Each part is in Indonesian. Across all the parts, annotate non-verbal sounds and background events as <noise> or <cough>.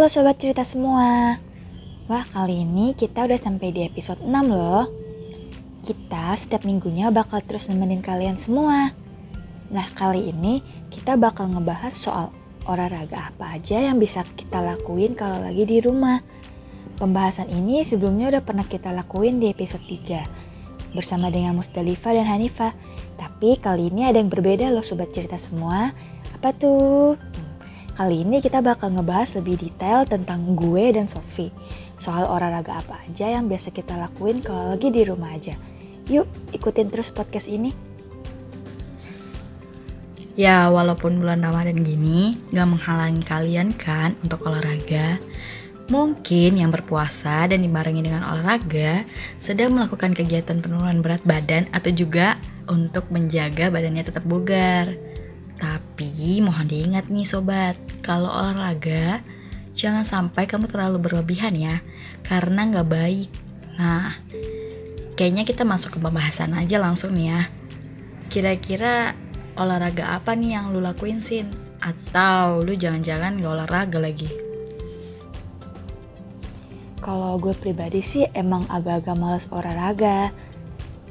Halo sobat cerita semua. Wah, kali ini kita udah sampai di episode 6 loh. Kita setiap minggunya bakal terus nemenin kalian semua. Nah, kali ini kita bakal ngebahas soal olahraga apa aja yang bisa kita lakuin kalau lagi di rumah. Pembahasan ini sebelumnya udah pernah kita lakuin di episode 3 bersama dengan Musdalifah dan Hanifah. Tapi kali ini ada yang berbeda loh sobat cerita semua. Apa tuh? Kali ini kita bakal ngebahas lebih detail tentang gue dan Sofi. Soal olahraga apa aja yang biasa kita lakuin kalau lagi di rumah aja. Yuk, ikutin terus podcast ini. Ya, walaupun bulan Ramadan gini gak menghalangi kalian kan untuk olahraga. Mungkin yang berpuasa dan dibarengi dengan olahraga sedang melakukan kegiatan penurunan berat badan atau juga untuk menjaga badannya tetap bugar. Tapi mohon diingat nih sobat, kalau olahraga jangan sampai kamu terlalu berlebihan ya, karena nggak baik. Nah, kayaknya kita masuk ke pembahasan aja langsung nih ya. Kira-kira olahraga apa nih yang lu lakuin Sin? Atau lu jangan-jangan nggak olahraga lagi? Kalau gue pribadi sih emang agak-agak males olahraga.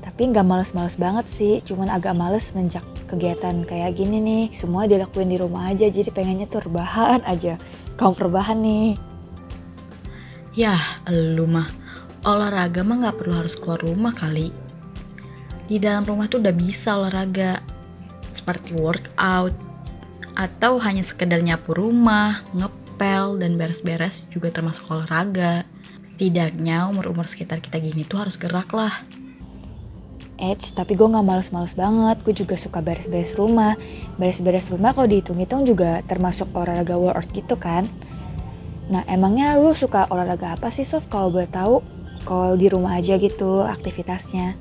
Tapi nggak males-males banget sih, cuman agak males menjak kegiatan kayak gini nih. Semua dilakuin di rumah aja, jadi pengennya tuh rebahan aja. Kamu rebahan nih. Yah, lu mah olahraga mah nggak perlu harus keluar rumah kali. Di dalam rumah tuh udah bisa olahraga, seperti workout, atau hanya sekedar nyapu rumah, ngepel, dan beres-beres juga termasuk olahraga. Setidaknya umur-umur sekitar kita gini tuh harus gerak lah. Eits, tapi gue gak males-males banget. Gue juga suka beres-beres rumah. Beres-beres rumah kalau dihitung-hitung juga termasuk olahraga workout gitu kan. Nah, emangnya lu suka olahraga apa sih, Sof? Kalau boleh tahu, kalau di rumah aja gitu aktivitasnya.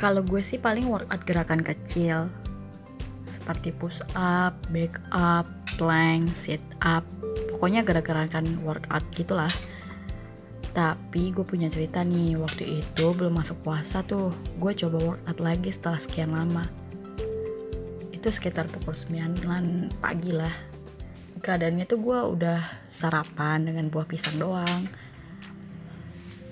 Kalau gue sih paling workout gerakan kecil, seperti push up, back up, plank, sit up. Pokoknya gerak-gerakan workout gitulah. Tapi gue punya cerita nih, waktu itu belum masuk puasa tuh, gue coba workout lagi setelah sekian lama. Itu sekitar pukul 9 pagi lah. Keadaannya tuh gue udah sarapan dengan buah pisang doang.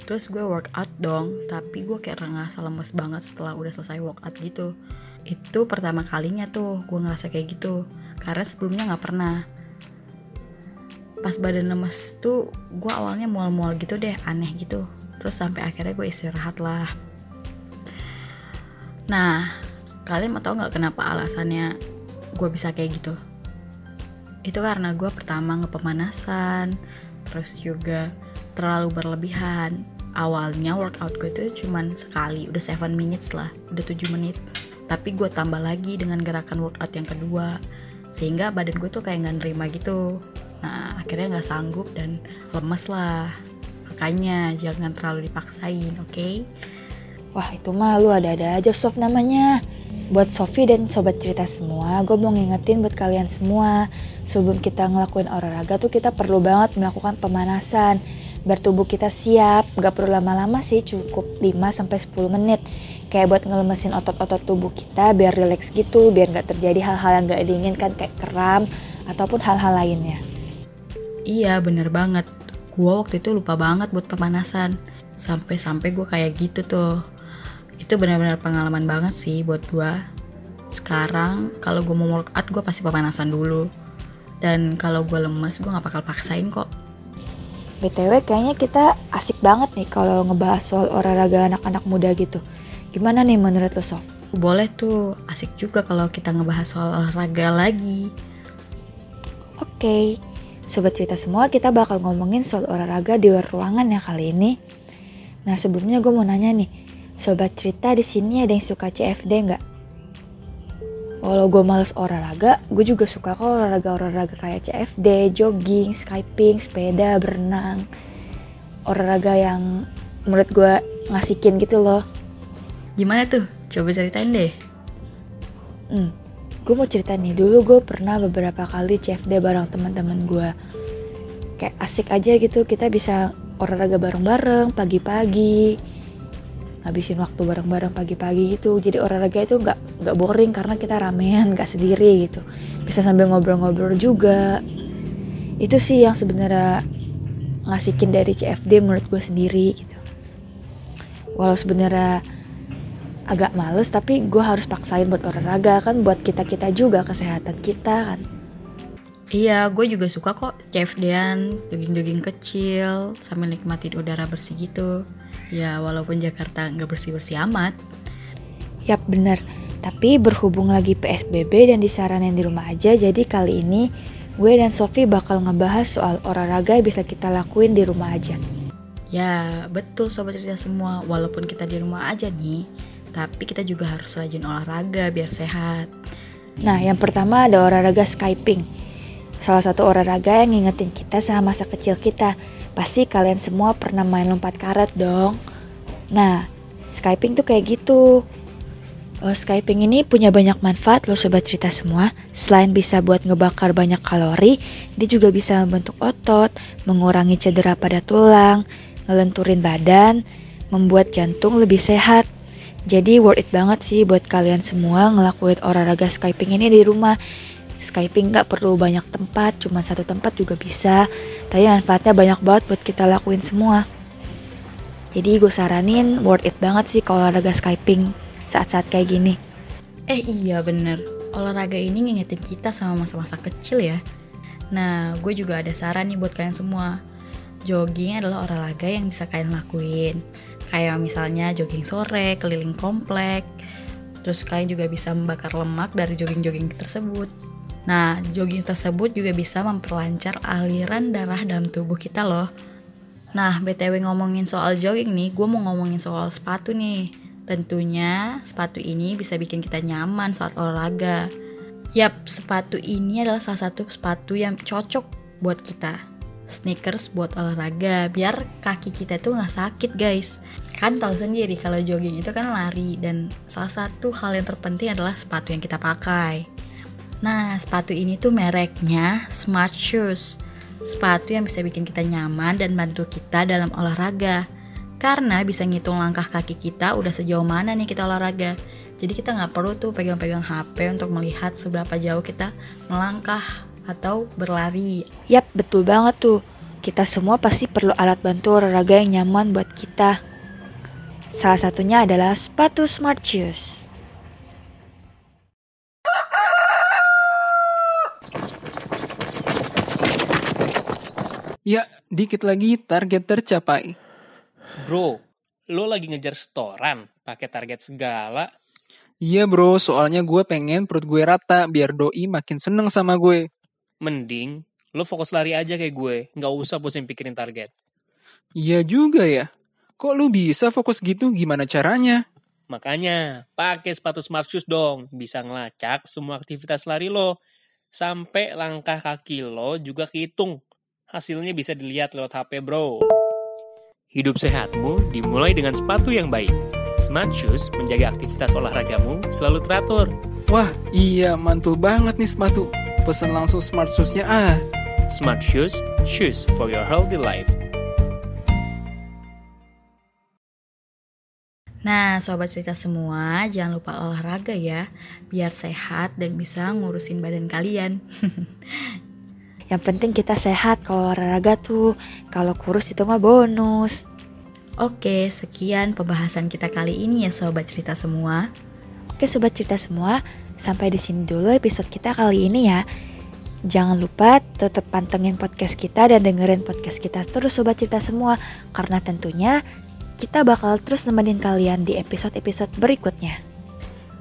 Terus gue workout dong, tapi gue kayak ngerasa lemes banget setelah udah selesai workout gitu. Itu pertama kalinya tuh gue ngerasa kayak gitu, karena sebelumnya gak pernah pas badan lemes tuh gue awalnya mual-mual gitu deh aneh gitu. Terus sampai akhirnya gue istirahat lah. Nah kalian mau tau nggak kenapa alasannya gue bisa kayak gitu? Itu karena gue pertama ngepemanasan terus juga terlalu berlebihan. Awalnya workout gue itu cuman sekali udah 7 minutes lah udah 7 menit. Tapi gue tambah lagi dengan gerakan workout yang kedua sehingga badan gue tuh kayak nggak nerima gitu Nah akhirnya nggak sanggup dan lemes lah. Makanya jangan terlalu dipaksain, oke? Okay? Wah itu mah lu ada-ada aja Sof namanya. Buat Sofi dan sobat cerita semua, gue mau ngingetin buat kalian semua. Sebelum kita ngelakuin olahraga tuh kita perlu banget melakukan pemanasan. Biar tubuh kita siap, gak perlu lama-lama sih, cukup 5-10 menit. Kayak buat ngelemesin otot-otot tubuh kita biar rileks gitu, biar gak terjadi hal-hal yang gak diinginkan kayak kram ataupun hal-hal lainnya. Iya bener banget. Gue waktu itu lupa banget buat pemanasan. Sampai-sampai gue kayak gitu tuh. Itu benar-benar pengalaman banget sih buat gue Sekarang kalau gue mau workout gue pasti pemanasan dulu. Dan kalau gue lemes gue gak bakal paksain kok. BTW kayaknya kita asik banget nih kalau ngebahas soal olahraga anak-anak muda gitu. Gimana nih menurut lo Sof? Boleh tuh, asik juga kalau kita ngebahas soal olahraga lagi. Oke, okay. Sobat cerita semua, kita bakal ngomongin soal olahraga di luar ruangan ya kali ini. Nah sebelumnya gue mau nanya nih, sobat cerita di sini ada yang suka CFD nggak? Walau gue males olahraga, gue juga suka kok olahraga-olahraga kayak CFD, jogging, skyping, sepeda, berenang. Olahraga yang menurut gue ngasikin gitu loh. Gimana tuh? Coba ceritain deh. Hmm, gue mau cerita nih dulu gue pernah beberapa kali CFD bareng teman-teman gue kayak asik aja gitu kita bisa olahraga bareng-bareng pagi-pagi. Ngabisin waktu bareng-bareng pagi-pagi gitu. Jadi olahraga itu nggak nggak boring karena kita ramean nggak sendiri gitu. Bisa sambil ngobrol-ngobrol juga. Itu sih yang sebenarnya ngasihin dari CFD menurut gue sendiri gitu. Walau sebenarnya agak males tapi gue harus paksain buat olahraga kan buat kita kita juga kesehatan kita kan Iya, gue juga suka kok CFD-an, jogging-jogging kecil, sambil nikmatin udara bersih gitu. Ya, walaupun Jakarta nggak bersih-bersih amat. Yap bener, tapi berhubung lagi PSBB dan disaranin di rumah aja, jadi kali ini gue dan Sofi bakal ngebahas soal olahraga yang bisa kita lakuin di rumah aja. Ya, betul sobat cerita semua. Walaupun kita di rumah aja nih, tapi kita juga harus rajin olahraga biar sehat. Nah, yang pertama ada olahraga skyping. Salah satu olahraga yang ngingetin kita sama masa kecil kita. Pasti kalian semua pernah main lompat karet dong. Nah, skyping tuh kayak gitu. Oh, skyping ini punya banyak manfaat loh sobat cerita semua. Selain bisa buat ngebakar banyak kalori, dia juga bisa membentuk otot, mengurangi cedera pada tulang, ngelenturin badan, membuat jantung lebih sehat. Jadi worth it banget sih buat kalian semua ngelakuin olahraga skyping ini di rumah. Skyping nggak perlu banyak tempat, cuma satu tempat juga bisa. Tapi manfaatnya banyak banget buat kita lakuin semua. Jadi gue saranin worth it banget sih kalau olahraga Skyping saat-saat kayak gini. Eh iya bener, olahraga ini ngingetin kita sama masa-masa kecil ya. Nah, gue juga ada saran nih buat kalian semua. Jogging adalah olahraga yang bisa kalian lakuin. Kayak misalnya jogging sore, keliling komplek. Terus kalian juga bisa membakar lemak dari jogging-jogging tersebut. Nah, jogging tersebut juga bisa memperlancar aliran darah dalam tubuh kita loh. Nah, BTW ngomongin soal jogging nih, gue mau ngomongin soal sepatu nih. Tentunya sepatu ini bisa bikin kita nyaman saat olahraga. Yap, sepatu ini adalah salah satu sepatu yang cocok buat kita. Sneakers buat olahraga, biar kaki kita tuh nggak sakit guys. Kan tahu sendiri kalau jogging itu kan lari dan salah satu hal yang terpenting adalah sepatu yang kita pakai. Nah, sepatu ini tuh mereknya Smart Shoes. Sepatu yang bisa bikin kita nyaman dan bantu kita dalam olahraga. Karena bisa ngitung langkah kaki kita udah sejauh mana nih kita olahraga. Jadi kita nggak perlu tuh pegang-pegang HP untuk melihat seberapa jauh kita melangkah atau berlari. Yap, betul banget tuh. Kita semua pasti perlu alat bantu olahraga yang nyaman buat kita. Salah satunya adalah sepatu Smart Shoes. Ya, dikit lagi target tercapai. Bro, lo lagi ngejar setoran, pakai target segala. Iya bro, soalnya gue pengen perut gue rata biar doi makin seneng sama gue. Mending lo fokus lari aja kayak gue, nggak usah pusing pikirin target. Iya juga ya. Kok lu bisa fokus gitu? Gimana caranya? Makanya, pakai sepatu smart shoes dong, bisa ngelacak semua aktivitas lari lo. Sampai langkah kaki lo juga kehitung. Hasilnya bisa dilihat lewat HP bro. Hidup sehatmu dimulai dengan sepatu yang baik. Smart Shoes menjaga aktivitas olahragamu selalu teratur. Wah, iya mantul banget nih sepatu. Pesen langsung smart shoes-nya ah. Smart Shoes, shoes for your healthy life. Nah, sobat cerita semua, jangan lupa olahraga ya, biar sehat dan bisa ngurusin badan kalian. <laughs> Yang penting kita sehat kalau olahraga tuh. Kalau kurus itu mah bonus. Oke, sekian pembahasan kita kali ini ya sobat cerita semua. Oke sobat cerita semua, sampai di sini dulu episode kita kali ini ya. Jangan lupa tetap pantengin podcast kita dan dengerin podcast kita terus sobat cerita semua karena tentunya kita bakal terus nemenin kalian di episode-episode berikutnya.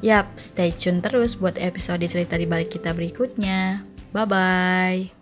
Yap, stay tune terus buat episode cerita di balik kita berikutnya. Bye bye.